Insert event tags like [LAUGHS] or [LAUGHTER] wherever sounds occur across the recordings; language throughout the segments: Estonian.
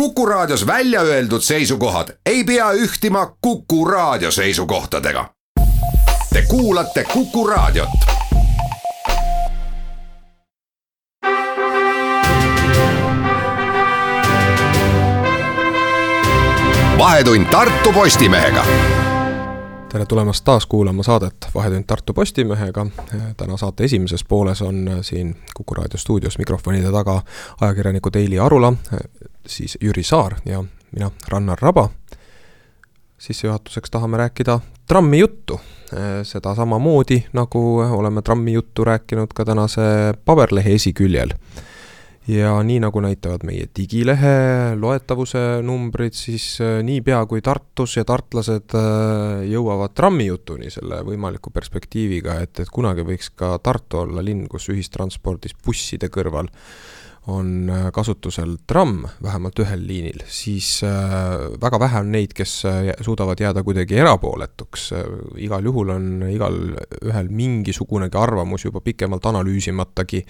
Kuku Raadios välja öeldud seisukohad ei pea ühtima Kuku Raadio seisukohtadega. Te kuulate Kuku Raadiot. vahetund Tartu Postimehega tere tulemast taas kuulama saadet Vahetund Tartu Postimehega. täna saate esimeses pooles on siin Kuku raadio stuudios mikrofonide taga ajakirjanikud Eili Arula, siis Jüri Saar ja mina, Rannar Raba. sissejuhatuseks tahame rääkida trammijuttu, seda samamoodi, nagu oleme trammijuttu rääkinud ka tänase paberlehe esiküljel ja nii nagu näitavad meie digilehe loetavuse numbrid, siis äh, niipea kui Tartus ja tartlased äh, jõuavad trammijutuni selle võimaliku perspektiiviga, et, et kunagi võiks ka Tartu olla linn, kus ühistranspordis busside kõrval on äh, kasutusel tramm vähemalt ühel liinil, siis äh, väga vähe on neid, kes äh, suudavad jääda kuidagi erapooletuks. igal juhul on igal ühel mingisugunegi arvamus juba pikemalt analüüsimatagi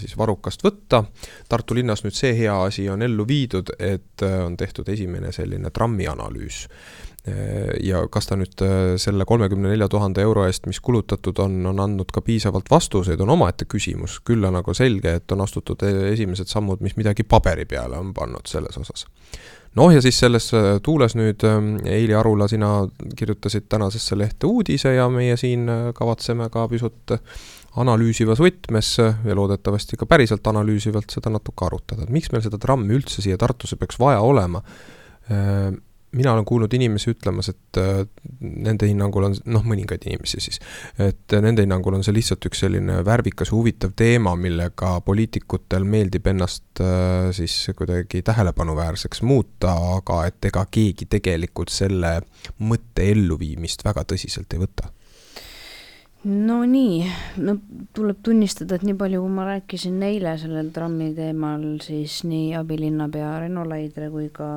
siis varrukast võtta. Tartu linnas nüüd see hea asi on ellu viidud, et on tehtud esimene selline trammianalüüs Äh, ja kas ta nüüd äh, selle kolmekümne nelja tuhande euro eest, mis kulutatud on, on andnud ka piisavalt vastuseid, on omaette küsimus, küll on aga selge, et on astutud e-, esimesed sammud, mis midagi paberi peale on pannud selles osas. noh, ja siis selles äh, tuules nüüd ähm, Eili Arula, sina kirjutasid tänasesse lehte uudise ja meie siin kavatseme ka pisut analüüsivas võtmes ja loodetavasti ka päriselt analüüsivalt seda natuke arutada, et miks meil seda trammi üldse siia Tartusse peaks vaja olema mina olen kuulnud inimesi ütlemas, et äh, nende hinnangul on, noh, mõningaid inimesi siis, et nende hinnangul on see lihtsalt üks selline värvikas huvitav teema, millega poliitikutel meeldib ennast äh, siis kuidagi tähelepanuväärseks muuta, aga et ega keegi tegelikult selle mõtte elluviimist väga tõsiselt ei võta no nii, no tuleb tunnistada, et nii palju, kui ma rääkisin eile sellel trammi teemal, siis nii abilinnapea Renno Laidre kui ka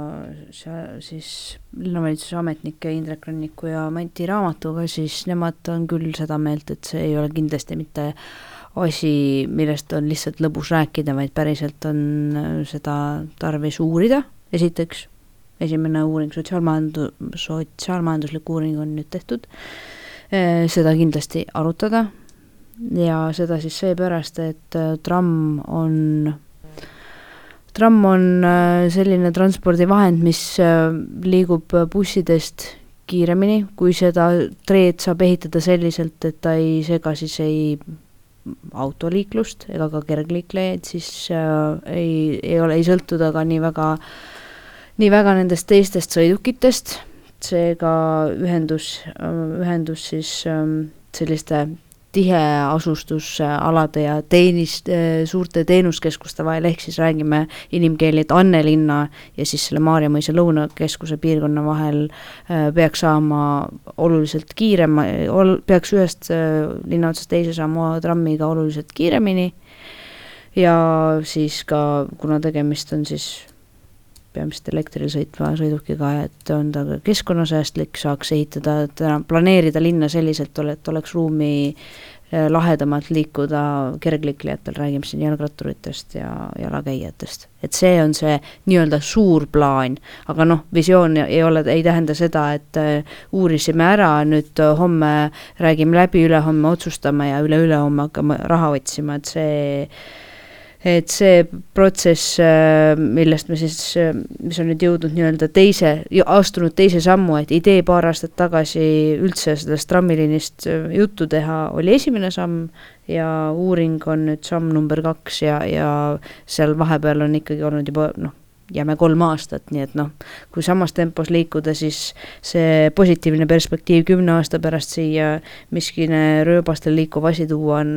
siis linnavalitsuse ametnike Indrek Ranniku ja Mati Raamatuga, siis nemad on küll seda meelt, et see ei ole kindlasti mitte asi, millest on lihtsalt lõbus rääkida, vaid päriselt on seda tarvis uurida, esiteks, esimene uuring, sotsiaalmajandus, sotsiaalmajanduslik uuring on nüüd tehtud. Eh, seda kindlasti arutada. Ja seda siis seepärast, et eh, tramm on, tramm on eh, selline transpordivahend, mis liigub bussidest kiiremini, kui seda treed saab ehitada selliselt, et ta ei sega siis ei autoliiklust ega ka kergliiklejaid, siis äh, ei, ei ole, ei sõltu ta ka nii väga, nii väga nendest teistest sõidukitest seega ühendus, ühendus siis ähm, selliste tiheasustusalade ja teenist, äh, suurte teenuskeskuste vahel, ehk siis räägime inimkeeli, et Annelinna ja siis selle Maarja-Mõisa lõunakeskuse piirkonna vahel äh, peaks saama oluliselt kiirem, ol-, peaks ühest äh, linna otsast teise saama trammiga oluliselt kiiremini. Ja siis ka, kuna tegemist on siis peamiselt elektril sõitva sõidukiga, et on ta keskkonnasäästlik, saaks ehitada, täna planeerida linna selliselt, et oleks ruumi eh, lahedamalt liikuda kergliiklejatel, räägime siin jalgratturitest ja jalakäijatest. et see on see nii-öelda suur plaan, aga noh, visioon ei ole, ei tähenda seda, et eh, uurisime ära, nüüd homme räägime läbi, ülehomme otsustame ja üle-ülehomme hakkame raha otsima, et see et see protsess, äh, millest me siis, äh, mis on nüüd jõudnud nii-öelda teise, astunud teise sammu, et idee paar aastat tagasi üldse sellest trammiliinist äh, juttu teha, oli esimene samm ja uuring on nüüd samm number kaks ja, ja seal vahepeal on ikkagi olnud juba noh, jääme kolm aastat, nii et noh, kui samas tempos liikuda, siis see positiivne perspektiiv kümne aasta pärast siia miskine rööbastel liikuv asi tuua on,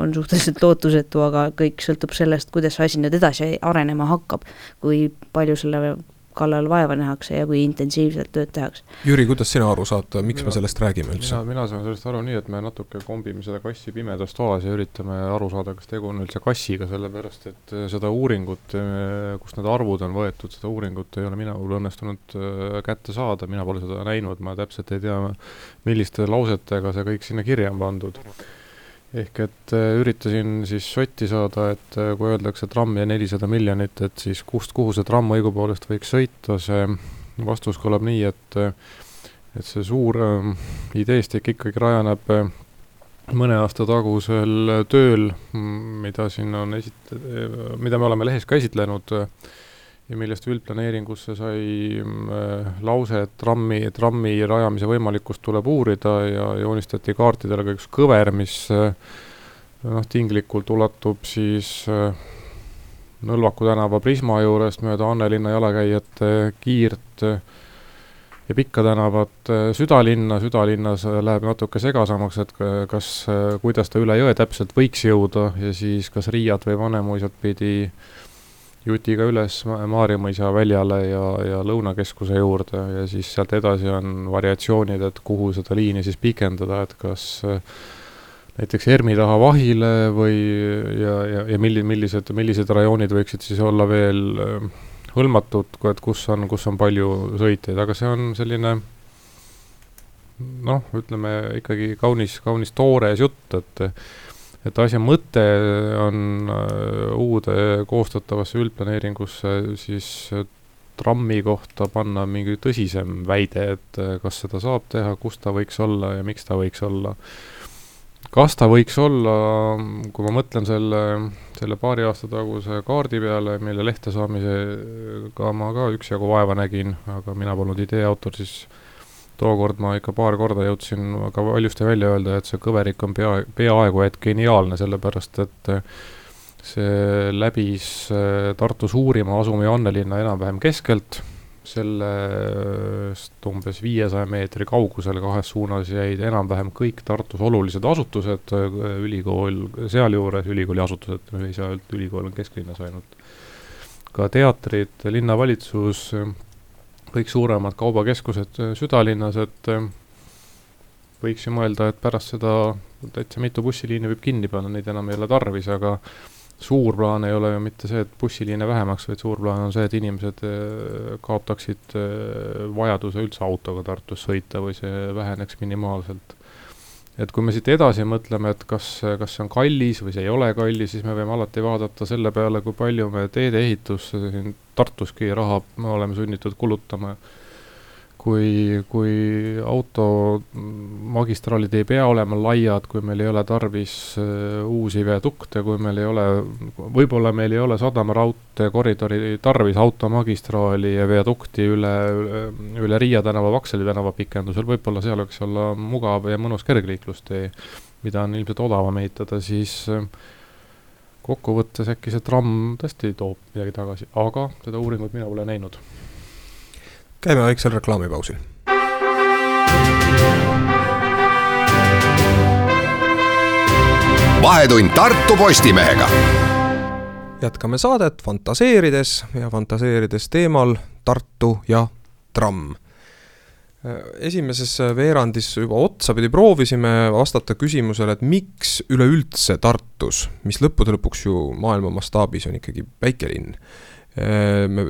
on suhteliselt lootusetu, aga kõik sõltub sellest, kuidas see asi nüüd edasi arenema hakkab. kui palju selle kallal vaeva nähakse ja kui intensiivselt tööd tehakse. Jüri, kuidas sina aru saad, miks mina, me sellest räägime üldse? mina, mina saan sellest aru nii, et me natuke kombime seda kassi pimedas toas ja üritame aru saada, kas tegu on üldse kassiga, sellepärast et äh, seda uuringut, äh, kust need arvud on võetud, seda uuringut ei ole minul õnnestunud äh, kätte saada, mina pole seda näinud, ma täpselt ei tea, milliste lausetega see kõik sinna kirja on pandud ehk et üritasin siis sotti saada, et kui öeldakse tramm ja nelisada miljonit, et siis kust, kuhu see tramm õigupoolest võiks sõita, see vastus kõlab nii, et et see suur äh, ideestik ikkagi rajaneb äh, mõne aasta tagusel tööl, mida siin on esit-, mida me oleme lehes käsitlenud ja millest üldplaneeringusse sai lause, et trammi, trammi rajamise võimalikkust tuleb uurida ja joonistati kaartidele ka üks kõver, mis noh, tinglikult ulatub siis Nõlvaku tänava Prisma juurest mööda Annelinna jalakäijate kiirt ja Pikka tänavat äh, südalinna, südalinnas äh, läheb natuke segasamaks, et kas, äh, kuidas ta üle jõe täpselt võiks jõuda ja siis kas Riiat või Vanemuisat pidi jutiga üles Maarjamõisa väljale ja, ja Lõunakeskuse juurde ja siis sealt edasi on variatsioonid, et kuhu seda liini siis pikendada, et kas näiteks ERM-i taha Vahile või ja, ja, ja milli-, millised, millised rajoonid võiksid siis olla veel äh, hõlmatud, et kus on, kus on palju sõitjaid, aga see on selline noh, ütleme ikkagi kaunis, kaunis toores jutt, et et asja mõte on äh, uude koostatavasse üldplaneeringusse siis trammi kohta panna mingi tõsisem väide, et äh, kas seda saab teha, kus ta võiks olla ja miks ta võiks olla. Kas ta võiks olla, kui ma mõtlen selle, selle paari aasta taguse kaardi peale, mille lehte saamisega ma ka üksjagu vaeva nägin, aga mina polnud idee autor, siis tookord ma ikka paar korda jõudsin ka valjusti välja öelda, et see kõverik on pea, peaaegu et geniaalne, sellepärast et see läbis Tartu suurima asumi Annelinna enam-vähem keskelt sellest umbes viiesaja meetri kaugusel kahes suunas jäid enam-vähem kõik Tartus olulised asutused, ülikool sealjuures, ülikooli asutused, ei saa öelda, ülikool on kesklinnas ainult. ka teatrid, linnavalitsus, kõik suuremad kaubakeskused südalinnas, et võiks ju mõelda, et pärast seda täitsa mitu bussiliini võib kinni panna, neid enam ei ole tarvis, aga suur plaan ei ole ju mitte see, et bussiliine vähemaks, vaid suur plaan on see, et inimesed äh, kaotaksid äh, vajaduse üldse autoga Tartus sõita või see väheneks minimaalselt. Et kui me siit edasi mõtleme, et kas, kas see on kallis või see ei ole kallis, siis me võime alati vaadata selle peale, kui palju me teedeehitusse siin Tartuski raha me oleme sunnitud kulutama kui, kui automagistraalid ei pea olema laiad, kui meil ei ole tarvis uh, uusi viadukte, kui meil ei ole, võib-olla meil ei ole sadamaraudtee koridori tarvis automagistraali ja viadukti üle, üle, Riia tänava, Vaksali tänava pikendusel, võib-olla seal võiks olla mugav ja mõnus kergliiklustee, mida on ilmselt odavam ehitada, siis uh, kokkuvõttes äkki see tramm tõesti toob midagi tagasi, aga seda uuringut mina pole näinud käime väiksel reklaamipausil. vahetund Tartu Postimehega. jätkame saadet fantaseerides ja fantaseerides teemal Tartu ja tramm esimeses veerandis juba otsapidi proovisime vastata küsimusele, et miks üleüldse Tartus, mis lõppude lõpuks ju maailma mastaabis on ikkagi väikelinn, Ehm,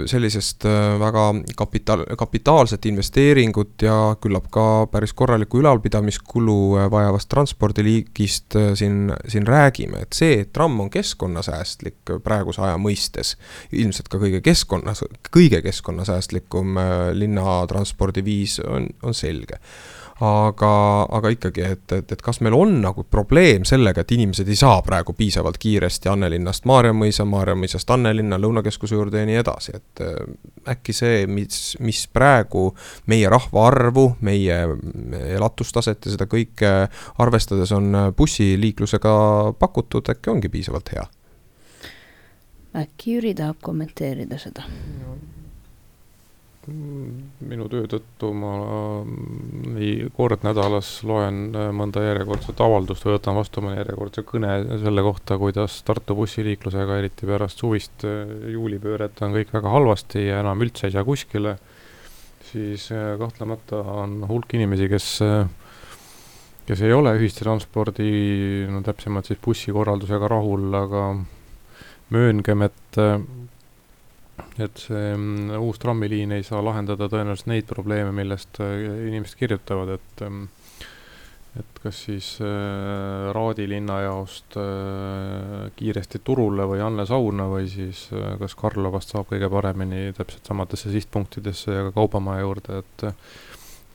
sellisest äh, väga kapital, kapitaalset investeeringut ja küllap ka päris korralikku ülalpidamiskulu äh, vajavast transpordiliigist äh, siin, siin räägime, et see, et tramm on keskkonnasäästlik praeguse aja mõistes, ilmselt ka kõige keskkonnas, kõige keskkonnasäästlikum linnatranspordiviis on, on selge aga, aga ikkagi, et, et, et kas meil on nagu probleem sellega, et inimesed ei saa praegu piisavalt kiiresti Annelinnast Maarjamõisa, Maarjamõisast Annelinna, Lõunakeskuse juurde ja nii edasi, et äh, äkki see, mis, mis praegu meie rahvaarvu, meie elatustaset ja seda kõike arvestades on bussiliiklusega pakutud, äkki ongi piisavalt hea? äkki Jüri tahab kommenteerida seda no.? Minu töö tõttu ma nii kord nädalas loen äh, mõnda järjekordset avaldust või võtan vastu mõne järjekordse kõne selle kohta, kuidas Tartu bussiliiklusega, eriti pärast suvist äh, juulipööret, on kõik väga halvasti ja enam üldse ei saa kuskile, siis äh, kahtlemata on hulk inimesi, kes kes ei ole ühistranspordi, no täpsemalt siis bussikorraldusega rahul, aga mööngem, et et see mm, uus trammiliin ei saa lahendada tõenäoliselt neid probleeme, millest äh, inimesed kirjutavad, et mm, et kas siis äh, Raadi linnajaost äh, kiiresti turule või Anne sauna või siis äh, kas Karlovast saab kõige paremini täpselt samadesse sihtpunktidesse ja ka kaubamaja juurde, et äh,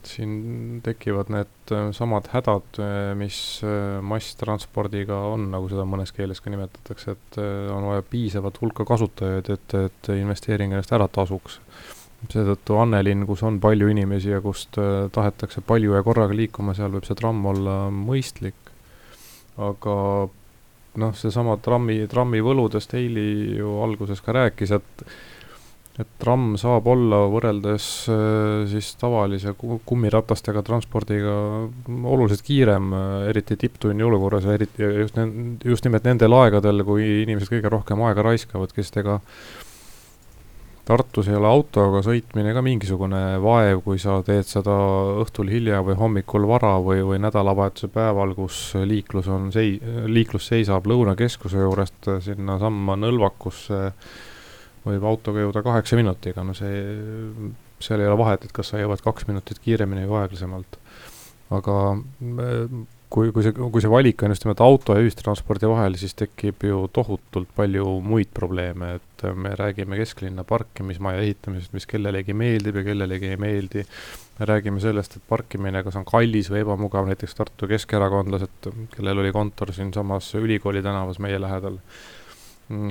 siin tekivad need äh, samad hädad, äh, mis äh, masstranspordiga on, nagu seda mõnes keeles ka nimetatakse, et on vaja piisavat hulka kasutajaid, et, et investeering ennast ära tasuks seetõttu Annelinn, kus on palju inimesi ja kust tahetakse palju ja korraga liikuma, seal võib see tramm olla mõistlik. aga noh, seesama trammi, trammi võludest Heili ju alguses ka rääkis, et et tramm saab olla võrreldes äh, siis tavalise kummiratastega transpordiga oluliselt kiirem, äh, eriti tipptunni olukorras ja eriti just, just nimelt nendel aegadel, kui inimesed kõige rohkem aega raiskavad, kes ega Tartus ei ole autoga sõitmine ka mingisugune vaev, kui sa teed seda õhtul hilja või hommikul vara või, või nädalavahetuse päeval, kus liiklus on sei-, liiklus seisab Lõunakeskuse juurest sinnasamma Nõlvakusse, võib autoga jõuda kaheksa minutiga, no see, seal ei ole vahet, et kas sa jõuad kaks minutit kiiremini või aeglasemalt. aga kui, kui see, kui see valik on just nimelt auto ja ühistranspordi vahel, siis tekib ju tohutult palju muid probleeme, et me räägime kesklinna parkimismaja ehitamisest, mis kellelegi meeldib ja kellelegi ei meeldi. me räägime sellest, et parkimine kas on kallis või ebamugav, näiteks Tartu keskerakondlased, kellel oli kontor siinsamas Ülikooli tänavas meie lähedal,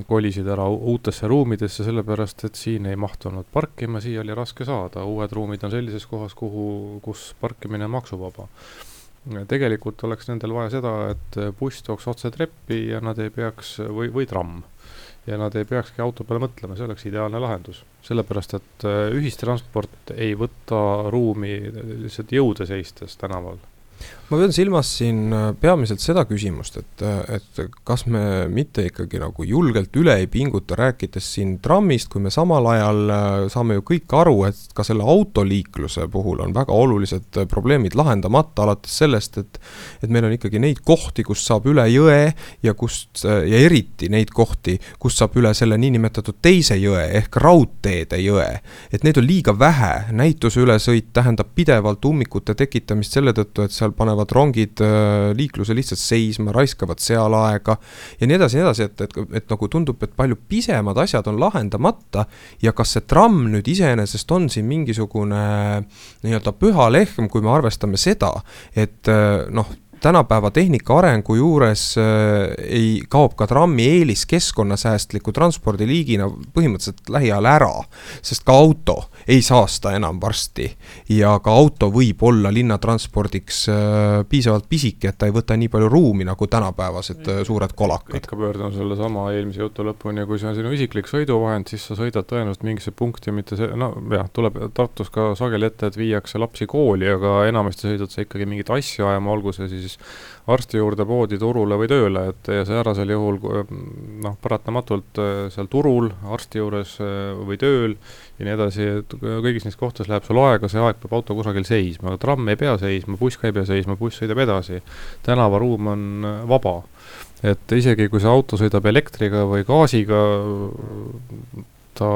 kolisid ära uutesse ruumidesse, sellepärast et siin ei mahtunud parkima, siia oli raske saada, uued ruumid on sellises kohas, kuhu, kus parkimine on maksuvaba tegelikult oleks nendel vaja seda, et buss tooks otse treppi ja nad ei peaks, või, või tramm. ja nad ei peakski auto peale mõtlema, see oleks ideaalne lahendus. sellepärast, et äh, ühistransport ei võta ruumi lihtsalt jõude seistes tänaval ma pean silmas siin äh, peamiselt seda küsimust, et, äh, et kas me mitte ikkagi nagu julgelt üle ei pinguta, rääkides siin trammist, kui me samal ajal äh, saame ju kõik aru, et ka selle autoliikluse puhul on väga olulised probleemid lahendamata, alates sellest, et et meil on ikkagi neid kohti, kust saab üle jõe ja kust, ja eriti neid kohti, kust saab üle selle niinimetatud teise jõe ehk raudteede jõe. et neid on liiga vähe, näituse ülesõit tähendab pidevalt ummikute tekitamist selle tõttu, et seal panevad rongid äh, liikluse lihtsalt seisma, raiskavad seal aega ja nii edasi, nii edasi, et, et, et nagu tundub, et palju pisemad asjad on lahendamata ja kas see tramm nüüd iseenesest on siin mingisugune nii-öelda püha lehm, kui me arvestame seda, et äh, noh, tänapäeva tehnika arengu juures äh, ei, kaob ka trammi eelis keskkonnasäästliku transpordiliigina põhimõtteliselt lähiajal ära, sest ka auto ei saasta enam varsti. ja ka auto võib olla linnatranspordiks äh, piisavalt pisike, et ta ei võta nii palju ruumi nagu tänapäevased äh, suured kolakad. ikka pöördun sellesama eelmise jutu lõpuni, kui see on sinu isiklik sõiduvahend, siis sa sõidad tõenäoliselt mingisse punkti, mitte see, no jah, tuleb Tartus ka sageli ette, et viiakse lapsi kooli, aga enamasti sõidad sa ikkagi mingit asja ajama, olgu see siis arsti juurde, poodi, turule või tööle, et ja säärasel juhul noh, paratamatult äh, seal turul, arsti juures või tööl ja nii edasi, et kõigis neis kohtades läheb sul aega, see aeg peab auto kusagil seisma, tramm ei pea seisma, buss ka ei pea seisma, buss sõidab edasi. tänavaruum on äh, vaba. et isegi kui see auto sõidab elektriga või gaasiga, ta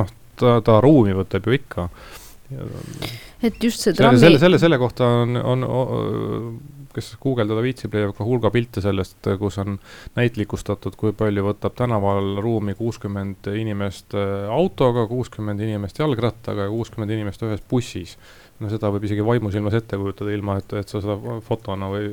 noh, ta, ta ruumi võtab ju ikka. et just see trammi selle, selle, selle kohta on, on, on kes guugeldada viitsib, leiab ka hulga pilte sellest, kus on näitlikustatud, kui palju võtab tänaval ruumi kuuskümmend inimest äh, autoga, kuuskümmend inimest jalgrattaga ja kuuskümmend inimest ühes bussis no seda võib isegi vaimusilmas ette kujutada, ilma et, et sa seda fotona või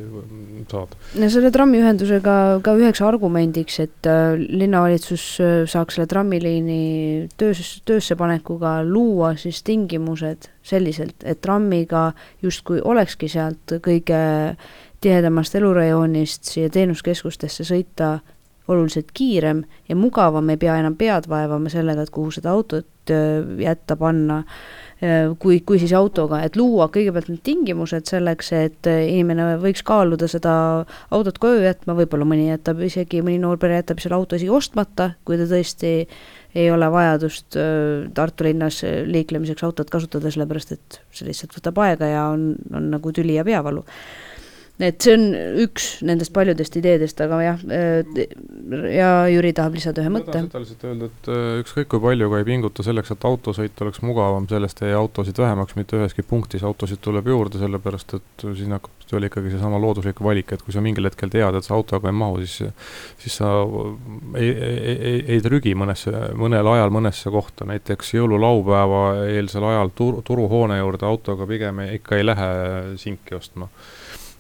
saad. no selle trammiühendusega ka üheks argumendiks, et äh, linnavalitsus äh, saaks selle trammiliini töös, töösse panekuga luua siis tingimused selliselt, et trammiga justkui olekski sealt kõige tihedamast elurajoonist siia teenuskeskustesse sõita oluliselt kiirem ja mugavam, ei pea enam pead vaevama sellega, et kuhu seda autot äh, jätta, panna kui, kui siis autoga, et luua kõigepealt need tingimused selleks, et äh, inimene võiks kaaluda seda autot koju jätma, võib-olla mõni jätab isegi, mõni noor pere jätab selle auto isegi ostmata, kui ta tõesti ei ole vajadust äh, Tartu linnas liiklemiseks autot kasutada, sellepärast et see lihtsalt võtab aega ja on, on nagu tüli ja peavalu et see on üks nendest paljudest ideedest, aga jah, ja Jüri tahab lisada ühe mõtte. ma tahan seda lihtsalt öelda, et äh, ükskõik kui palju ka ei pinguta selleks, et autosõit oleks mugavam, sellest ei jää autosid vähemaks mitte üheski punktis, autosid tuleb juurde, sellepärast et siin hakkab tööle ikkagi seesama looduslik valik, et kui sa mingil hetkel tead, et sa autoga ei mahu, siis siis sa ei, ei, ei, ei trügi mõnesse, mõnel ajal mõnesse kohta, näiteks jõululaupäeva eelsel ajal tur-, turuhoone juurde autoga pigem ikka ei lähe sinki ostma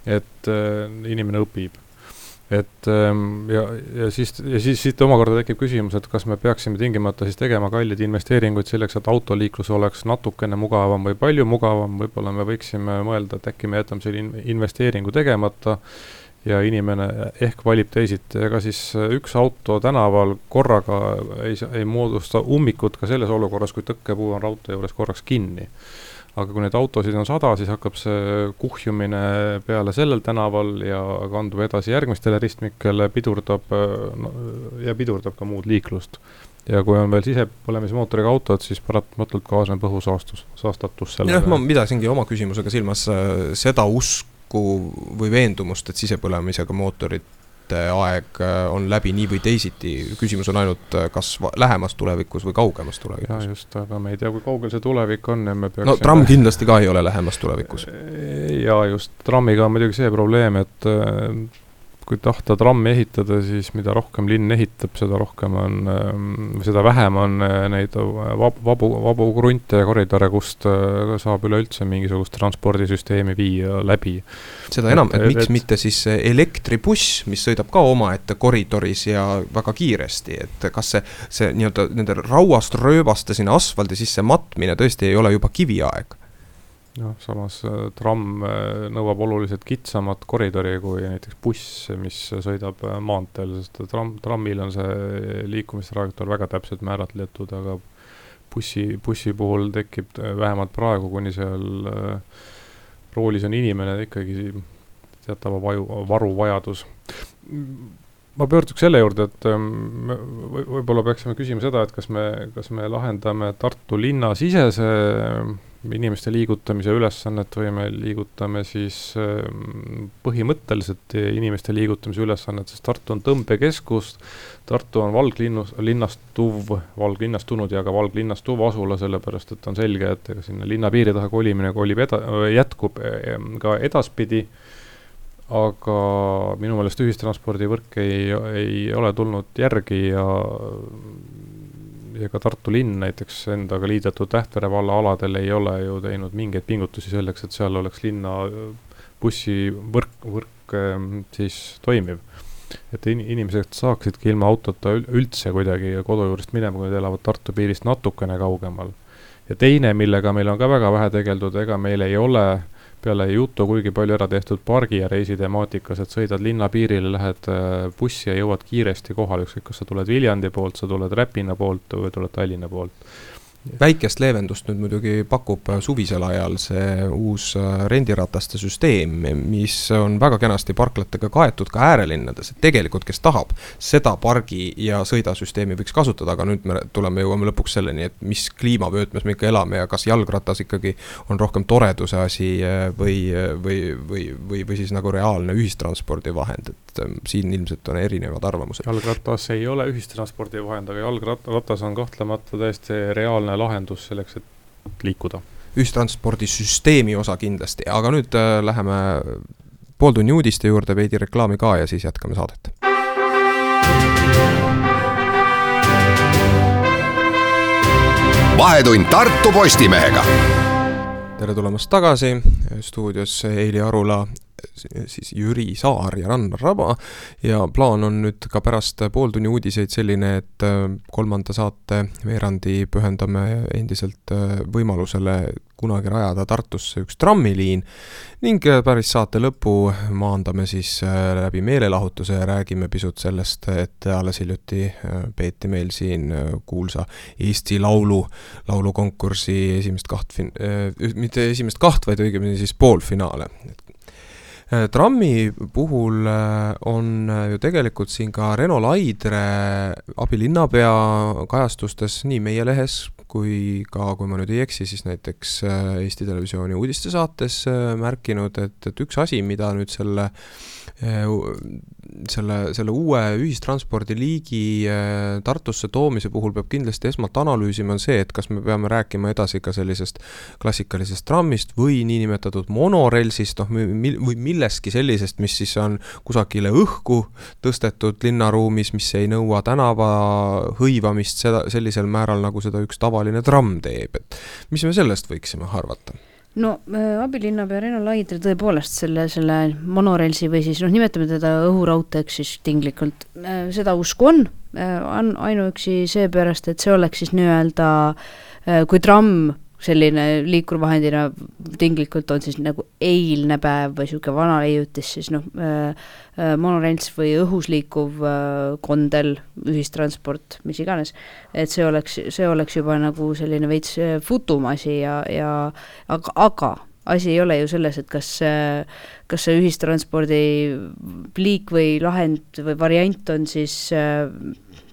et äh, inimene õpib. et ähm, ja, ja siis, ja siis siit omakorda tekib küsimus, et kas me peaksime tingimata siis tegema kalleid investeeringuid selleks, et autoliiklus oleks natukene mugavam või palju mugavam, võib-olla me võiksime mõelda, et äkki me jätame selle investeeringu tegemata ja inimene ehk valib teisiti, ega siis üks auto tänaval korraga ei, ei moodusta ummikut ka selles olukorras, kui tõkkepuu on raudtee juures korraks kinni aga kui neid autosid on sada, siis hakkab see kuhjumine peale sellel tänaval ja kandub edasi järgmistele ristmikele, pidurdab no, ja pidurdab ka muud liiklust. ja kui on veel sisepõlemismootoriga autod, siis paratamatult kaasneb õhusaastus, saastatus sellega. jah, ma pidasingi oma küsimusega silmas äh, seda usku või veendumust, et sisepõlemisega mootorid aeg äh, on läbi nii või teisiti, küsimus on ainult, äh, kas lähemas tulevikus või kaugemas tulevikus. just, aga me ei tea, kui kaugel see tulevik on ja me peaksime no tramm kindlasti ka ei ole lähemas tulevikus. jaa, just, trammiga on muidugi see probleem, et äh, kui tahta trammi ehitada, siis mida rohkem linn ehitab, seda rohkem on, ähm, seda vähem on äh, neid vab-, vabu, vabu krunte ja koridore, kust äh, saab üleüldse mingisugust transpordisüsteemi viia läbi. seda enam, et miks et, mitte siis elektribuss, mis sõidab ka omaette koridoris ja väga kiiresti, et kas see, see nii-öelda nende rauast rööbaste sinna asfaldi sisse matmine tõesti ei ole juba kiviaeg? Noh, samas äh, tramm äh, nõuab oluliselt kitsamat koridori kui näiteks buss, mis sõidab äh, maanteel, sest tramm, trammil on see liikumistrajektoor väga täpselt määratletud, aga bussi, bussi puhul tekib vähemalt praegu, kuni seal roolis on inimene, ikkagi teatava vaju, varuvajadus. ma pöörduks selle juurde, et ähm, võib-olla peaksime küsima seda, et kas me, kas me lahendame Tartu linna sisese inimeste liigutamise ülesannet või me liigutame siis ähm, põhimõtteliselt inimeste liigutamise ülesannet, sest Tartu on tõmbekeskus, Tartu on valglinnus, linnastuv, valglinnastunud ja ka valglinnastuv asula, sellepärast et on selge, et ega sinna linna piiri taha kolimine kolib eda-, jätkub ehm, ka edaspidi, aga minu meelest ühistranspordivõrk ei, ei ole tulnud järgi ja ja ka Tartu linn näiteks endaga liidetud Tähtvere valla aladel ei ole ju teinud mingeid pingutusi selleks, et seal oleks linna äh, bussivõrk, võrk ähm, siis toimiv. et in-, inimesed saaksidki ilma autota üldse kuidagi kodu juurest minema, kui nad elavad Tartu piirist natukene kaugemal. ja teine, millega meil on ka väga vähe tegeldud, ega meil ei ole peale jutu kuigi palju ära tehtud pargi ja reisi temaatikas, et sõidad linna piirile, lähed äh, bussi ja jõuad kiiresti kohale, ükskõik kas sa tuled Viljandi poolt, sa tuled Räpina poolt või tuled Tallinna poolt väikest leevendust nüüd muidugi pakub suvisel ajal see uus äh, rendirataste süsteem, mis on väga kenasti parklatega kaetud ka äärelinnades, et tegelikult, kes tahab, seda pargi ja sõidasüsteemi võiks kasutada, aga nüüd me tuleme, jõuame lõpuks selleni, et mis kliimavöötmes me ikka elame ja kas jalgratas ikkagi on rohkem toreduse asi äh, või, või, või, või, või siis nagu reaalne ühistranspordivahend, et ähm, siin ilmselt on erinevad arvamused. jalgratas ei ole ühistranspordivahend, aga jalgratas on kahtlemata täiesti reaalne ideaalne lahendus selleks, et liikuda. ühistranspordisüsteemi osa kindlasti, aga nüüd äh, läheme pooltunni uudiste juurde, veidi reklaami ka ja siis jätkame saadet. vahetund Tartu Postimehega tere tulemast tagasi, stuudios Eili Arula siis Jüri Saar ja Rannar Raba ja plaan on nüüd ka pärast pooltunni uudiseid selline, et äh, kolmanda saate veerandi pühendame endiselt äh, võimalusele kunagi rajada Tartusse üks trammiliin ning äh, päris saate lõpu maandame siis läbi meelelahutuse ja räägime pisut sellest, et alles hiljuti peeti meil siin kuulsa Eesti Laulu, laulukonkursi esimest kaht mitte esimest kaht, vaid õigemini siis poolfinaale. et trammi puhul äh, on äh, ju tegelikult siin ka Reno Laidre abilinnapea kajastustes nii meie lehes kui ka, kui ma nüüd ei eksi, siis näiteks Eesti Televisiooni uudistesaates märkinud, et, et üks asi, mida nüüd selle selle, selle uue ühistranspordiliigi Tartusse toomise puhul peab kindlasti esmalt analüüsima, on see, et kas me peame rääkima edasi ka sellisest klassikalisest trammist või niinimetatud monorelsist, noh, või millestki sellisest, mis siis on kusagile õhku tõstetud linnaruumis, mis ei nõua tänava hõivamist seda, sellisel määral, nagu seda üks tavaline tramm teeb, et mis me sellest võiksime arvata? No äh, abilinnapea Reno Laidre tõepoolest selle, selle monorelsi või siis noh, nimetame teda õhuraudteeks siis tinglikult, äh, seda usku on, äh, on ainuüksi seepärast, et see oleks siis nii-öelda, kui tramm selline liikurvahendina tinglikult on siis nagu eilne päev või niisugune vana leiutis, siis noh äh,, äh, monorents või õhus liikuv äh, kondel, ühistransport, mis iganes, et see oleks, see oleks juba nagu selline veits äh, futumasi ja, ja aga, aga asi ei ole ju selles, et kas, kas see ühistranspordi liik või lahend või variant on siis äh,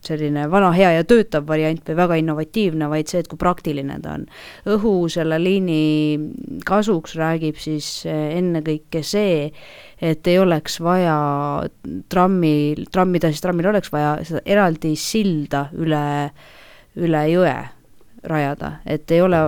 selline vana, hea ja töötav variant või väga innovatiivne, vaid see, et kui praktiline ta on. õhu selle liini kasuks räägib siis eh, ennekõike see, et ei oleks vaja trammi, trammida, siis trammil oleks vaja seda eraldi silda üle, üle jõe rajada, et ei ole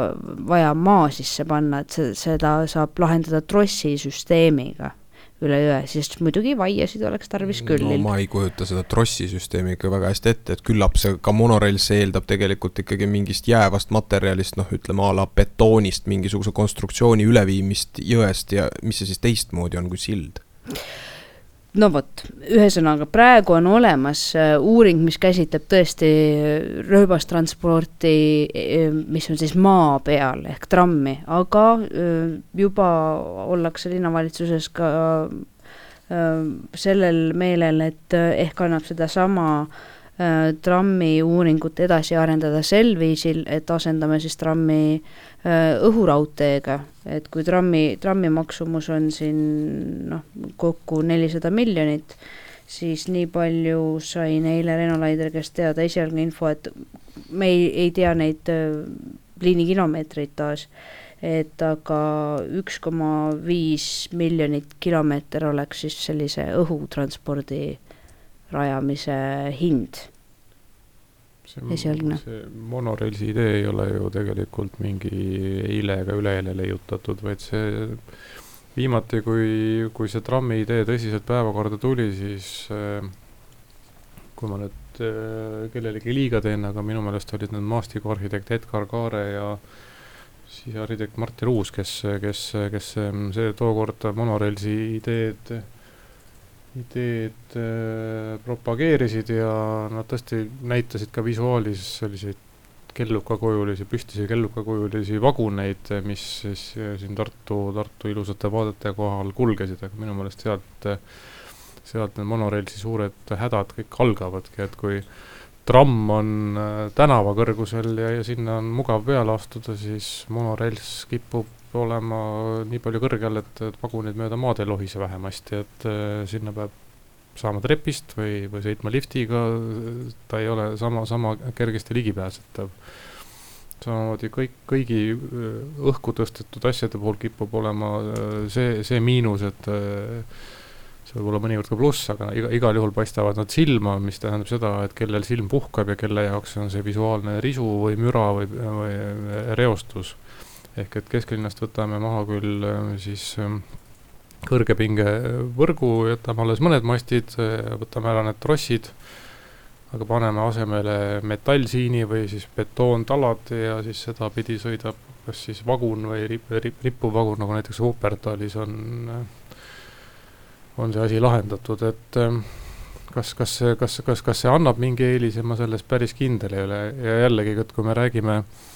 vaja maa sisse panna, et see, seda saab lahendada trossisüsteemiga üle jõe, sest muidugi vaiesid oleks tarvis küll. no ma ei kujuta seda trossisüsteemi ikka väga hästi ette, et küllap see ka monorail, see eeldab tegelikult ikkagi mingist jäävast materjalist, noh, ütleme a la betoonist mingisuguse konstruktsiooni üleviimist jõest ja mis see siis teistmoodi on kui sild? No vot, ühesõnaga praegu on olemas äh, uuring, mis käsitleb tõesti rööbastransporti, äh, mis on siis maa peal ehk trammi, aga äh, juba ollakse linnavalitsuses ka sellel meelel, et ehk annab sedasama trammi uuringut edasi arendada sel viisil, et asendame siis trammi äh, Äh, õhuraudteega, et kui trammi, trammi maksumus on siin noh, kokku nelisada miljonit, siis nii palju sain eile Reno Laider käest teada esialgne info, et me ei, ei tea neid äh, liinikilomeetreid taas, et aga üks koma viis miljonit kilomeeter oleks siis sellise õhutranspordi rajamise hind esialgne. see monoreilsi idee ei ole ju tegelikult mingi eile ega üleeile leiutatud, vaid see viimati, kui, kui see trammi idee tõsiselt päevakorda tuli, siis äh, kui ma nüüd äh, kellelegi liiga teen, aga minu meelest olid need maastikuarhitekt Edgar Kaare ja siis arhitekt Martti Ruus, kes, kes, kes see tookord monoreilsi ideed ideed äh, propageerisid ja nad tõesti näitasid ka visuaalis selliseid kellukakujulisi, püstisi kellukakujulisi vaguneid, mis siis äh, siin Tartu, Tartu ilusate vaadete kohal kulgesid, aga minu meelest sealt, sealt need monoreilsi suured hädad kõik algavadki, et kui tramm on äh, tänava kõrgusel ja, ja sinna on mugav peale astuda, siis monoreils kipub olema nii palju kõrgel, et, et vagunid mööda maad ei lohise vähemasti, et äh, sinna peab saama trepist või, või sõitma liftiga, ta ei ole sama, sama kergesti ligipääsetav. samamoodi kõik, kõigi äh, õhku tõstetud asjade puhul kipub olema äh, see, see miinus, et see võib olla mõnikord ka pluss, aga iga, igal juhul paistavad nad silma, mis tähendab seda, et kellel silm puhkab ja kelle jaoks on see visuaalne risu või müra või, või reostus ehk et kesklinnast võtame maha küll äh, siis ähm, kõrgepingevõrgu, jätame alles mõned mastid, äh, võtame ära need trossid, aga paneme asemele metallsiini või siis betoontalad ja siis sedapidi sõidab kas siis vagun või rip, rip, rippuv vagun, nagu näiteks Wuppertalis on, äh, on see asi lahendatud, et ähm, kas, kas kas, kas, kas see annab mingi eelise, ma selles päris kindel ei ole. Ja jällegi, et kui me räägime äh,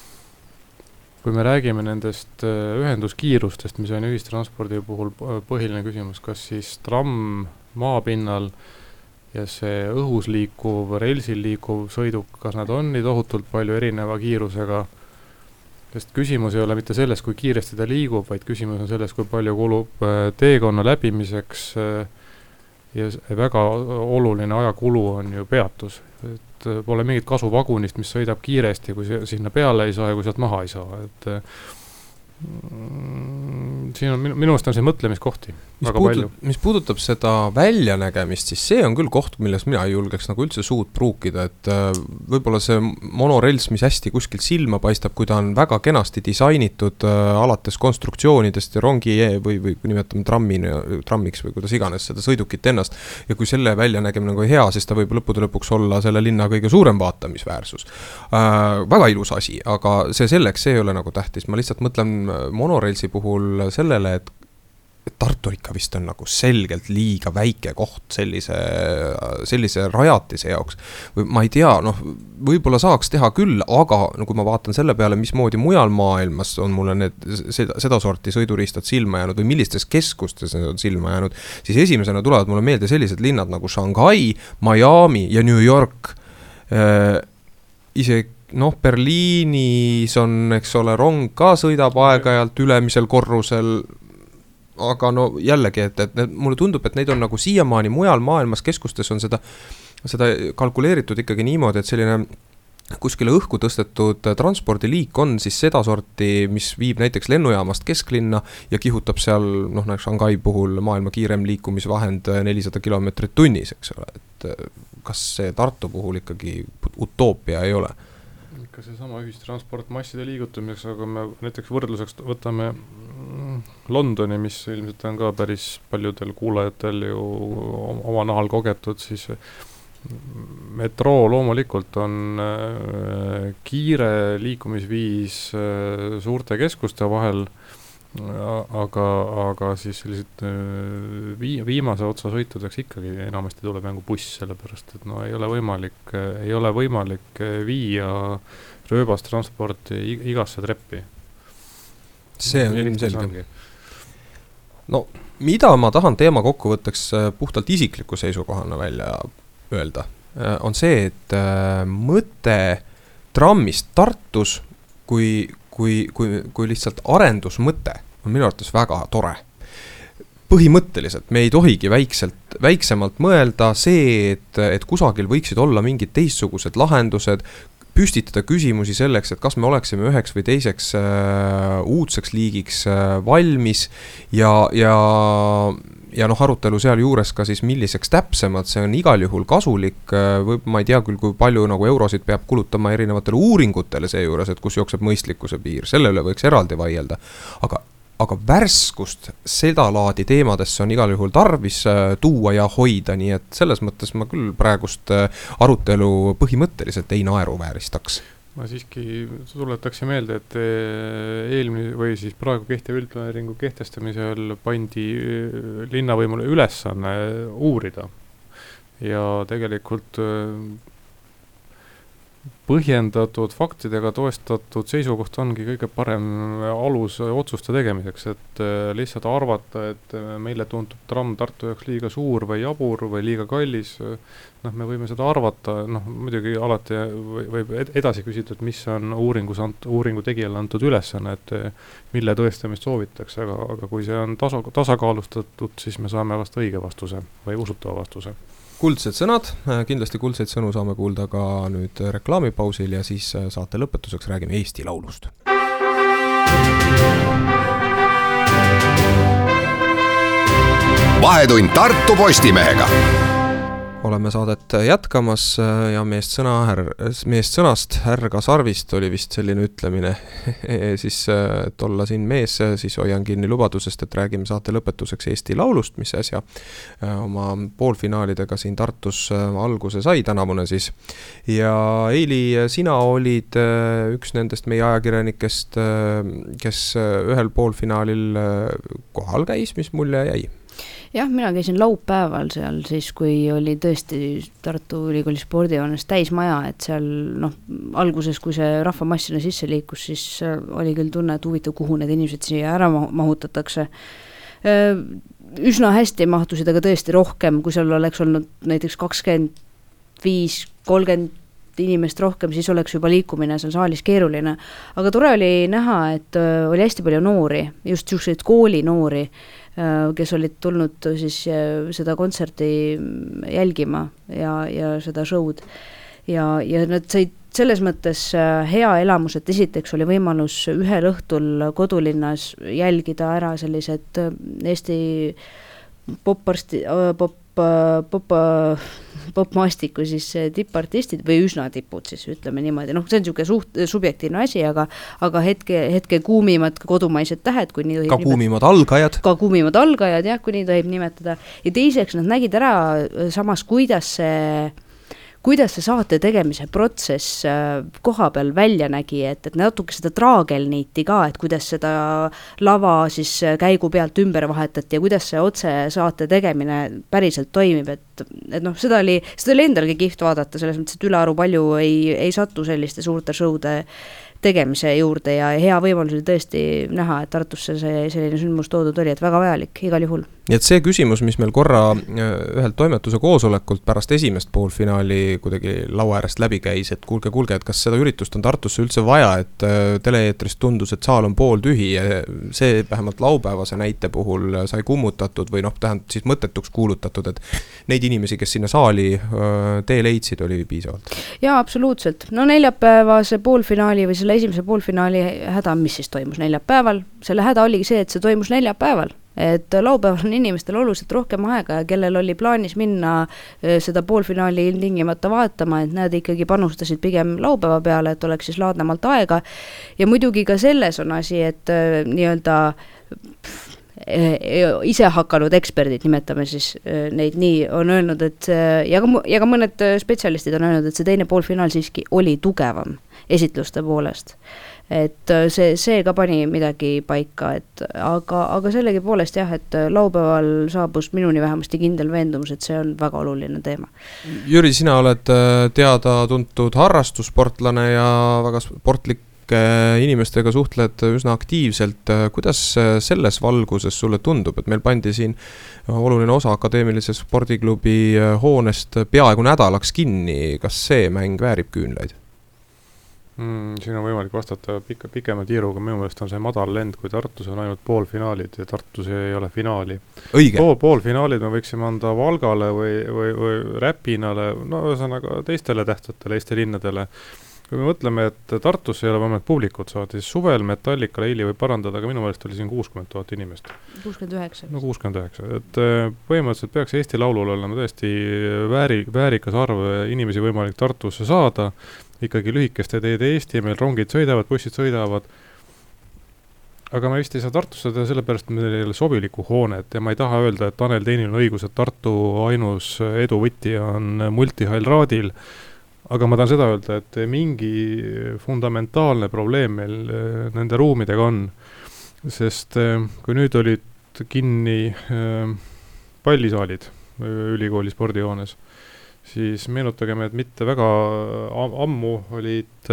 kui me räägime nendest äh, ühenduskiirustest, mis on ühistranspordi puhul põhiline küsimus, kas siis tramm maapinnal ja see õhus liikuv, relsil liikuv sõiduk, kas nad on nii tohutult palju erineva kiirusega, sest küsimus ei ole mitte selles, kui kiiresti ta liigub, vaid küsimus on selles, kui palju kulub äh, teekonna läbimiseks äh, ja väga oluline ajakulu on ju peatus, et et pole mingit kasu vagunist, mis sõidab kiiresti, kui sinna peale ei saa ja kui sealt maha ei saa, et siin on minu, minu meelest on siin mõtlemiskohti mis väga puudutab, palju. mis puudutab seda väljanägemist, siis see on küll koht, milles mina ei julgeks nagu üldse suud pruukida, et äh, võib-olla see monorels, mis hästi kuskilt silma paistab, kui ta on väga kenasti disainitud äh, alates konstruktsioonidest ja rongi või, või nimetame trammini, trammiks või kuidas iganes seda sõidukit ennast. ja kui selle väljanägemine nagu hea, siis ta võib lõppude lõpuks olla selle linna kõige suurem vaatamisväärsus äh,. väga ilus asi, aga see selleks, see ei ole nagu tähtis, ma lihtsalt mõtlen monorailsi puhul sellele, et Tartu ikka vist on nagu selgelt liiga väike koht sellise, sellise rajatise jaoks. või ma ei tea, noh, võib-olla saaks teha küll, aga no kui ma vaatan selle peale, mismoodi mujal maailmas on mulle need, seda, sedasorti sõiduriistad silma jäänud või millistes keskustes need on silma jäänud, siis esimesena tulevad mulle meelde sellised linnad nagu Shanghai, Miami ja New York äh,. isegi noh, Berliinis on, eks ole, rong ka sõidab aeg-ajalt ülemisel korrusel. aga no jällegi, et, et need, mulle tundub, et neid on nagu siiamaani mujal maailmas keskustes on seda, seda kalkuleeritud ikkagi niimoodi, et selline kuskile õhku tõstetud transpordiliik on siis sedasorti, mis viib näiteks lennujaamast kesklinna ja kihutab seal noh, näiteks Shanghai puhul maailma kiirem liikumisvahend nelisada kilomeetrit tunnis, eks ole, et kas see Tartu puhul ikkagi utoopia ei ole ikka seesama ühistransport masside liigutamiseks, aga me näiteks võrdluseks võtame mm, Londoni, mis ilmselt on ka päris paljudel kuulajatel ju oma nahal kogetud, siis metroo loomulikult on äh, kiire liikumisviis äh, suurte keskuste vahel aga, aga siis sellised äh, vii-, viimase otsa sõitudeks ikkagi enamasti tuleb mängu buss, sellepärast et no ei ole võimalik, ei ole võimalik äh, viia rööbastransporti igasse treppi. see on ilmselge. no mida ma tahan teema kokkuvõtteks äh, puhtalt isikliku seisukohana välja öelda, on see, et mõte trammist Tartus kui, kui, kui, kui lihtsalt arendusmõte on minu arvates väga tore. põhimõtteliselt me ei tohigi väikselt, väiksemalt mõelda see, et, et kusagil võiksid olla mingid teistsugused lahendused, püstitada küsimusi selleks, et kas me oleksime üheks või teiseks äh, uudseks liigiks äh, valmis ja, ja ja noh, arutelu sealjuures ka siis, milliseks täpsemalt, see on igal juhul kasulik, äh, või ma ei tea küll, kui palju nagu eurosid peab kulutama erinevatele uuringutele seejuures, et kus jookseb mõistlikkuse piir, selle üle võiks eraldi vaielda. aga aga värskust sedalaadi teemadesse on igal juhul tarvis äh, tuua ja hoida, nii et selles mõttes ma küll praegust äh, arutelu põhimõtteliselt ei naeruvääristaks ma siiski tuletaksin meelde, et äh, eelmine või siis praegu kehtiva üldplaneeringu kehtestamisel pandi linnavõimule ülesanne uurida. Ja tegelikult põhjendatud faktidega toestatud seisukoht ongi kõige parem alus otsuste tegemiseks, et äh, lihtsalt arvata, et äh, meile tundub tramm Tartu jaoks liiga suur või jabur või liiga kallis, äh, noh, me võime seda arvata, noh muidugi alati võib edasi küsida, et mis on uuringus ant-, uuringu tegijale antud ülesanne, et mille tõestamist soovitakse, aga, aga kui see on tasa, tasakaalustatud, siis me saame vast õige vastuse või usutava vastuse kuldsed sõnad, äh, kindlasti kuldseid sõnu saame kuulda ka nüüd reklaamipausil ja siis äh, saate lõpetuseks räägime Eesti Laulust. vahetund Tartu Postimehega oleme saadet jätkamas ja meest sõna, meest sõnast, härga sarvist oli vist selline ütlemine [LAUGHS] siis, et olla siin mees, siis hoian kinni lubadusest, et räägime saate lõpetuseks Eesti Laulust, mis äsja äh, oma poolfinaalidega siin Tartus äh, alguse sai, tänavune siis. ja Eili, sina olid äh, üks nendest meie ajakirjanikest, kes ühel poolfinaalil kohal käis, mis mulje jäi? Jah, mina käisin laupäeval seal siis, kui oli tõesti Tartu Ülikooli spordihoones täismaja, et seal noh, alguses, kui see rahvamass sinna sisse liikus, siis äh, oli küll tunne, et huvitav, kuhu need inimesed siia ära mahutatakse. Äh, üsna hästi mahtusid, aga tõesti rohkem, kui seal oleks olnud näiteks kakskümmend viis, kolmkümmend inimest rohkem, siis oleks juba liikumine seal saalis keeruline. aga tore oli näha, et äh, oli hästi palju noori, just niisuguseid koolinoori kes olid tulnud siis äh, seda kontserti jälgima ja, ja seda show'd. ja, ja nad said selles mõttes äh, hea elamus, et esiteks oli võimalus ühel õhtul kodulinnas jälgida ära sellised äh, Eesti poparsti, äh, pop, pop, popmaastiku siis tippartistid või üsna tipud siis ütleme niimoodi, noh, see on niisugune suht subjektiivne asi, aga aga hetke, hetke kuumimad kodumaised tähed, kui nii tohib ka kuumimad algajad. ka kuumimad algajad jah, kui nii tohib nimetada, ja teiseks nad nägid ära samas, kuidas see kuidas see saate tegemise protsess äh, koha peal välja nägi, et, et natuke seda traagelniiti ka, et kuidas seda lava siis äh, käigu pealt ümber vahetati ja kuidas see otsesaate tegemine päriselt toimib, et, et noh, seda oli, seda oli endalgi kihvt vaadata, selles mõttes, et ülearu palju ei, ei satu selliste suurte show'de tegemise juurde ja hea võimalus oli tõesti näha, et Tartusse see selline sündmus toodud oli, et väga vajalik igal juhul. Nii et see küsimus, mis meil korra äh, ühelt toimetuse koosolekult pärast esimest poolfinaali kuidagi laua äärest läbi käis, et kuulge, kuulge, et kas seda üritust on Tartusse üldse vaja, et äh, tele-eetrist tundus, et saal on pooltühi see vähemalt laupäevase näite puhul sai kummutatud või noh, tähendab siis mõttetuks kuulutatud, et neid inimesi, kes sinna saali äh, tee leidsid, oli piisavalt? jaa, absoluutselt, no neljapäevase poolfinaali või selle esimese poolfinaali häda, mis siis toimus neljapäeval, selle häda oligi see, et see toimus neljapäeval et laupäeval on inimestel oluliselt rohkem aega ja kellel oli plaanis minna e, seda poolfinaali ilmtingimata vaatama, et nad ikkagi panustasid pigem laupäeva peale, et oleks siis laadnemalt aega. ja muidugi ka selles on asi, et e, nii-öelda e, ise hakanud eksperdid, nimetame siis neid nii, on öelnud, et ja ka, ja ka mõned spetsialistid on öelnud, et see teine poolfinaal siiski oli tugevam esitluste poolest. Et äh, see, see ka pani midagi paika, et aga, aga sellegipoolest jah, et äh, laupäeval saabus minuni vähemasti kindel veendumus, et see on väga oluline teema. Jüri, sina oled äh, teada-tuntud harrastussportlane ja väga sportlik inimestega suhtled üsna aktiivselt, kuidas selles valguses sulle tundub, et meil pandi siin oluline osa Akadeemilise Spordiklubi hoonest peaaegu nädalaks kinni, kas see mäng väärib küünlaid? Mm,? siin on võimalik vastata pika, pikema tiiruga, minu meelest on see madal lend, kui Tartus on ainult poolfinaalid ja Tartus ei ole finaali. Pool, poolfinaalid me võiksime anda Valgale või, või, või Räpinale, no ühesõnaga teistele tähtsatele Eesti linnadele kui me mõtleme, et Tartus ei ole vähemalt publikut saada, siis suvel Metallica Leili võib parandada, aga minu meelest oli siin kuuskümmend tuhat inimest. kuuskümmend üheksa. no kuuskümmend üheksa, et äh, põhimõtteliselt peaks Eesti Laulul olema tõesti vääri, väärikas arv inimesi võimalik Tartusse saada. Ikkagi lühikeste teede Eesti, meil rongid sõidavad, bussid sõidavad, aga me vist ei saa Tartusse teha sellepärast, et meil ei ole sobilikku hoonet. Ja ma ei taha öelda, et Tanel Teinil on õigus, et Tartu ainus eduvõti on multihall Raadil, aga ma tahan seda öelda, et mingi fundamentaalne probleem meil äh, nende ruumidega on, sest äh, kui nüüd olid kinni äh, pallisaalid ülikooli spordihoones siis meenutagem, et mitte väga ammu olid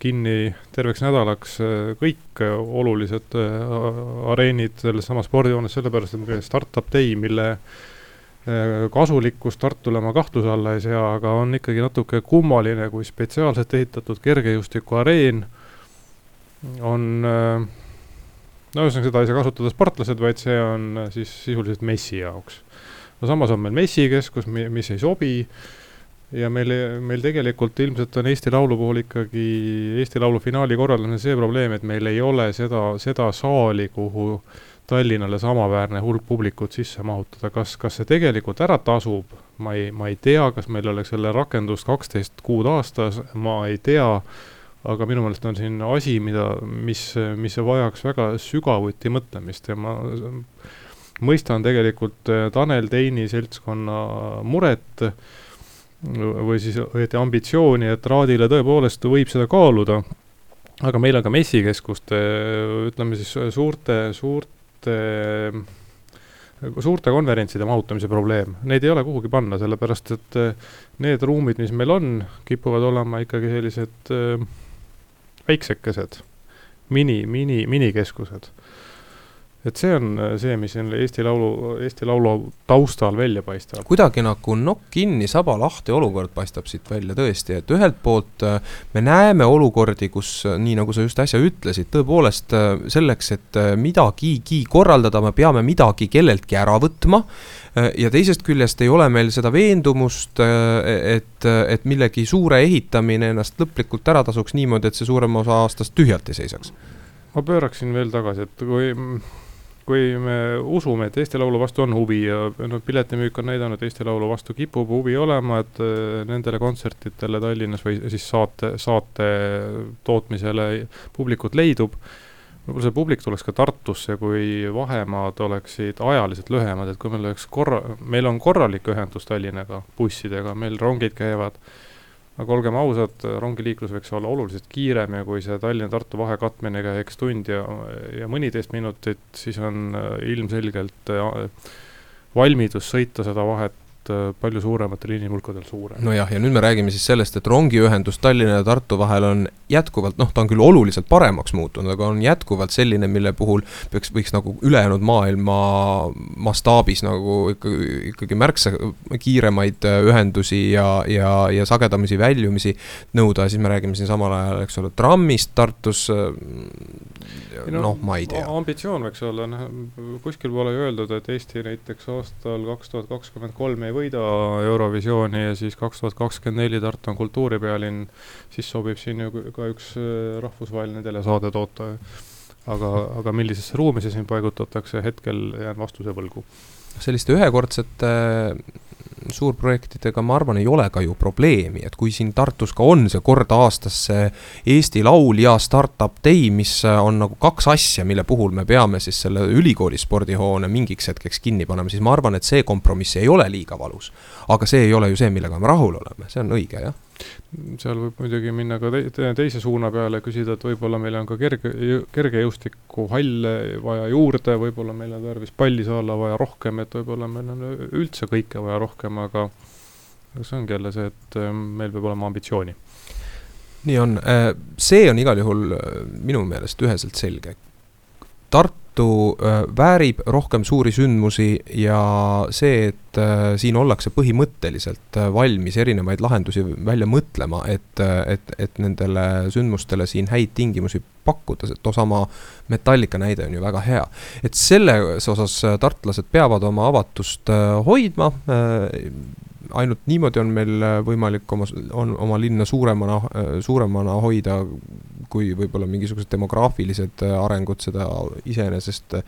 kinni terveks nädalaks kõik olulised areenid selles samas spordihoones, sellepärast et meil startup day, mille kasulikkus Tartule ma kahtluse alla ei sea, aga on ikkagi natuke kummaline, kui spetsiaalselt ehitatud kergejõustikuareen on no ühesõnaga, seda ei saa kasutada sportlased, vaid see on siis sisuliselt messi jaoks. no samas on meil messikeskus, mis ei sobi ja meil, meil tegelikult ilmselt on Eesti Laulu puhul ikkagi, Eesti Laulu finaali korraldamine see probleem, et meil ei ole seda, seda saali, kuhu Tallinnale samaväärne hulk publikut sisse mahutada, kas, kas see tegelikult ära tasub, ma ei, ma ei tea, kas meil oleks selle rakendust kaksteist kuud aastas, ma ei tea, aga minu meelest on siin asi, mida, mis, mis vajaks väga sügavuti mõtlemist ja ma mõistan tegelikult Tanel Teini seltskonna muret või siis õieti ambitsiooni, et Raadile tõepoolest võib seda kaaluda, aga meil on ka messikeskuste, ütleme siis suurte, suurte suurte konverentside mahutamise probleem, neid ei ole kuhugi panna, sellepärast et need ruumid, mis meil on, kipuvad olema ikkagi sellised äh, väiksekesed, mini, mini, minikeskused et see on äh, see, mis siin Eesti Laulu, Eesti Laulu taustal välja paistab. kuidagi nagu nokk kinni, saba lahti olukord paistab siit välja tõesti, et ühelt poolt äh, me näeme olukordi, kus äh, nii nagu sa just äsja ütlesid, tõepoolest selleks, et midagigi korraldada, me peame midagi kelleltki ära võtma. ja teisest küljest ei ole meil seda veendumust, et, et millegi suure ehitamine ennast lõplikult ära tasuks niimoodi, et see suurem osa aastast tühjalt ei seisaks ma pööraksin veel tagasi, et kui kui me usume, et Eesti Laulu vastu on huvi ja noh, piletimüük on näidanud, Eesti Laulu vastu kipub huvi olema, et äh, nendele kontsertidele Tallinnas või siis saate, saate tootmisele publikut leidub, võib-olla see publik tuleks ka Tartusse, kui vahemaad oleksid ajaliselt lühemad, et kui meil oleks korra, meil on korralik ühendus Tallinnaga bussidega, meil rongid käivad aga olgem ausad, rongiliiklus võiks olla oluliselt kiirem ja kui see Tallinna-Tartu vahe katmine käiks tund ja, ja mõniteist minutit, siis on äh, ilmselgelt äh, valmidus sõita seda vahet Äh, palju suurematel inimhulkadel suurem. nojah, ja nüüd me räägime siis sellest, et rongiühendus Tallinna ja Tartu vahel on jätkuvalt, noh, ta on küll oluliselt paremaks muutunud, aga on jätkuvalt selline, mille puhul peaks, võiks nagu ülejäänud maailma mastaabis nagu ikkagi, ikkagi märksa kiiremaid äh, ühendusi ja, ja, ja sagedamisi väljumisi nõuda, siis me räägime siin samal ajal, eks ole, trammist Tartus äh, no, noh, ma ei tea. ambitsioon võiks olla, noh, kuskil pole öeldud, et Eesti näiteks aastal kaks tuhat kakskümmend kolm ei võida Eurovisiooni ja siis kaks tuhat kakskümmend neli Tartu on kultuuripealinn, siis sobib siin ju ka üks äh, rahvusvaheline telesaade toota. aga, aga millisesse ruumi see siin paigutatakse, hetkel jään vastuse võlgu. selliste ühekordsete suurprojektidega, ma arvan, ei ole ka ju probleemi, et kui siin Tartus ka on see kord aastas see Eesti Laul ja Startup Day, mis on nagu kaks asja, mille puhul me peame siis selle ülikooli spordihoone mingiks hetkeks kinni panema, siis ma arvan, et see kompromiss ei ole liiga valus. aga see ei ole ju see, millega me rahul oleme, see on õige, jah seal võib muidugi minna ka te teise suuna peale, küsida, et võib-olla meil on ka kerge, kergejõustikuhalle vaja juurde, võib-olla meil on tarvis pallisaala vaja rohkem, et võib-olla meil on üldse kõike vaja rohkem, aga see ongi jälle see, et ähm, meil peab olema ambitsiooni. nii on, äh, see on igal juhul äh, minu meelest üheselt selge. Tartu Tartu äh, väärib rohkem suuri sündmusi ja see, et äh, siin ollakse põhimõtteliselt äh, valmis erinevaid lahendusi välja mõtlema, et, et, et nendele sündmustele siin häid tingimusi pakkuda, et osama Metallica näide on ju väga hea. et selles osas tartlased peavad oma avatust hoidma ainult niimoodi on meil võimalik oma, on oma linna suuremana, suuremana hoida kui võib-olla mingisugused demograafilised äh, arengud seda iseenesest äh,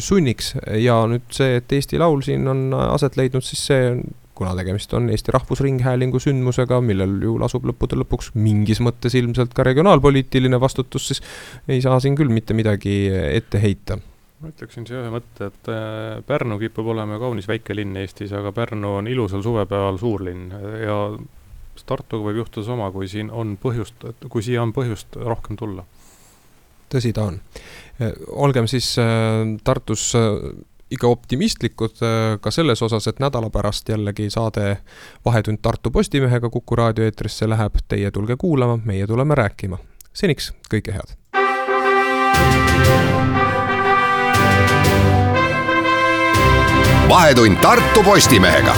sunniks. ja nüüd see, et Eesti Laul siin on aset leidnud, siis see kuna tegemist on Eesti Rahvusringhäälingu sündmusega, millel ju lasub lõppude lõpuks mingis mõttes ilmselt ka regionaalpoliitiline vastutus, siis ei saa siin küll mitte midagi ette heita ma ütleksin siia ühe mõtte, et äh, Pärnu kipub olema kaunis väike linn Eestis, aga Pärnu on ilusal suvepäeval suurlinn ja Tartuga võib juhtuda sama, kui siin on põhjust, kui siia on põhjust rohkem tulla. tõsi ta on. Äh, olgem siis äh, Tartus äh, ikka optimistlikud ka selles osas, et nädala pärast jällegi saade Vahetund Tartu Postimehega Kuku raadio eetrisse läheb, teie tulge kuulama, meie tuleme rääkima. seniks kõike head. vahetund Tartu Postimehega